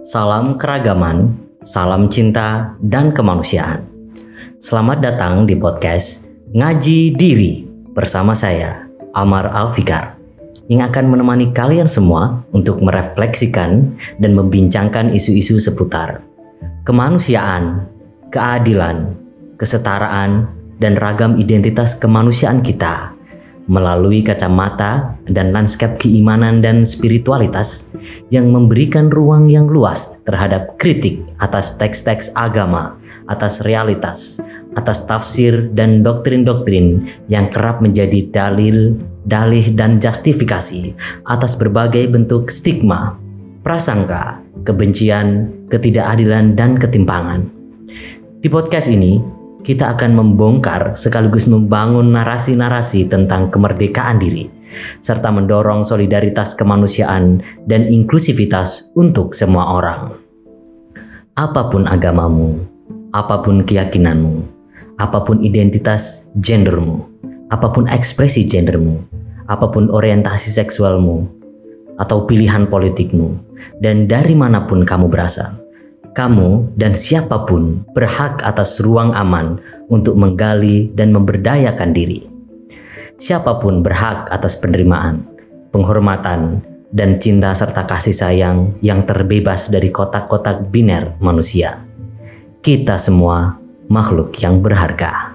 Salam keragaman, salam cinta, dan kemanusiaan. Selamat datang di podcast Ngaji Diri bersama saya, Amar Alfikar, yang akan menemani kalian semua untuk merefleksikan dan membincangkan isu-isu seputar kemanusiaan, keadilan, kesetaraan, dan ragam identitas kemanusiaan kita melalui kacamata dan lanskap keimanan dan spiritualitas yang memberikan ruang yang luas terhadap kritik atas teks-teks agama, atas realitas, atas tafsir dan doktrin-doktrin yang kerap menjadi dalil, dalih dan justifikasi atas berbagai bentuk stigma, prasangka, kebencian, ketidakadilan dan ketimpangan. Di podcast ini, kita akan membongkar sekaligus membangun narasi-narasi tentang kemerdekaan diri, serta mendorong solidaritas kemanusiaan dan inklusivitas untuk semua orang. Apa pun agamamu, apa pun keyakinanmu, apa pun identitas gendermu, apa pun ekspresi gendermu, apa pun orientasi seksualmu, atau pilihan politikmu, dan dari mana pun kamu berasal kamu dan siapa pun berhak atas ruang aman untuk menggali dan memberdayakan diri. Siapa pun berhak atas penerimaan, penghormatan, dan cinta serta kasih sayang yang terbebas dari kotak-kotak biner manusia. Kita semua makhluk yang berharga.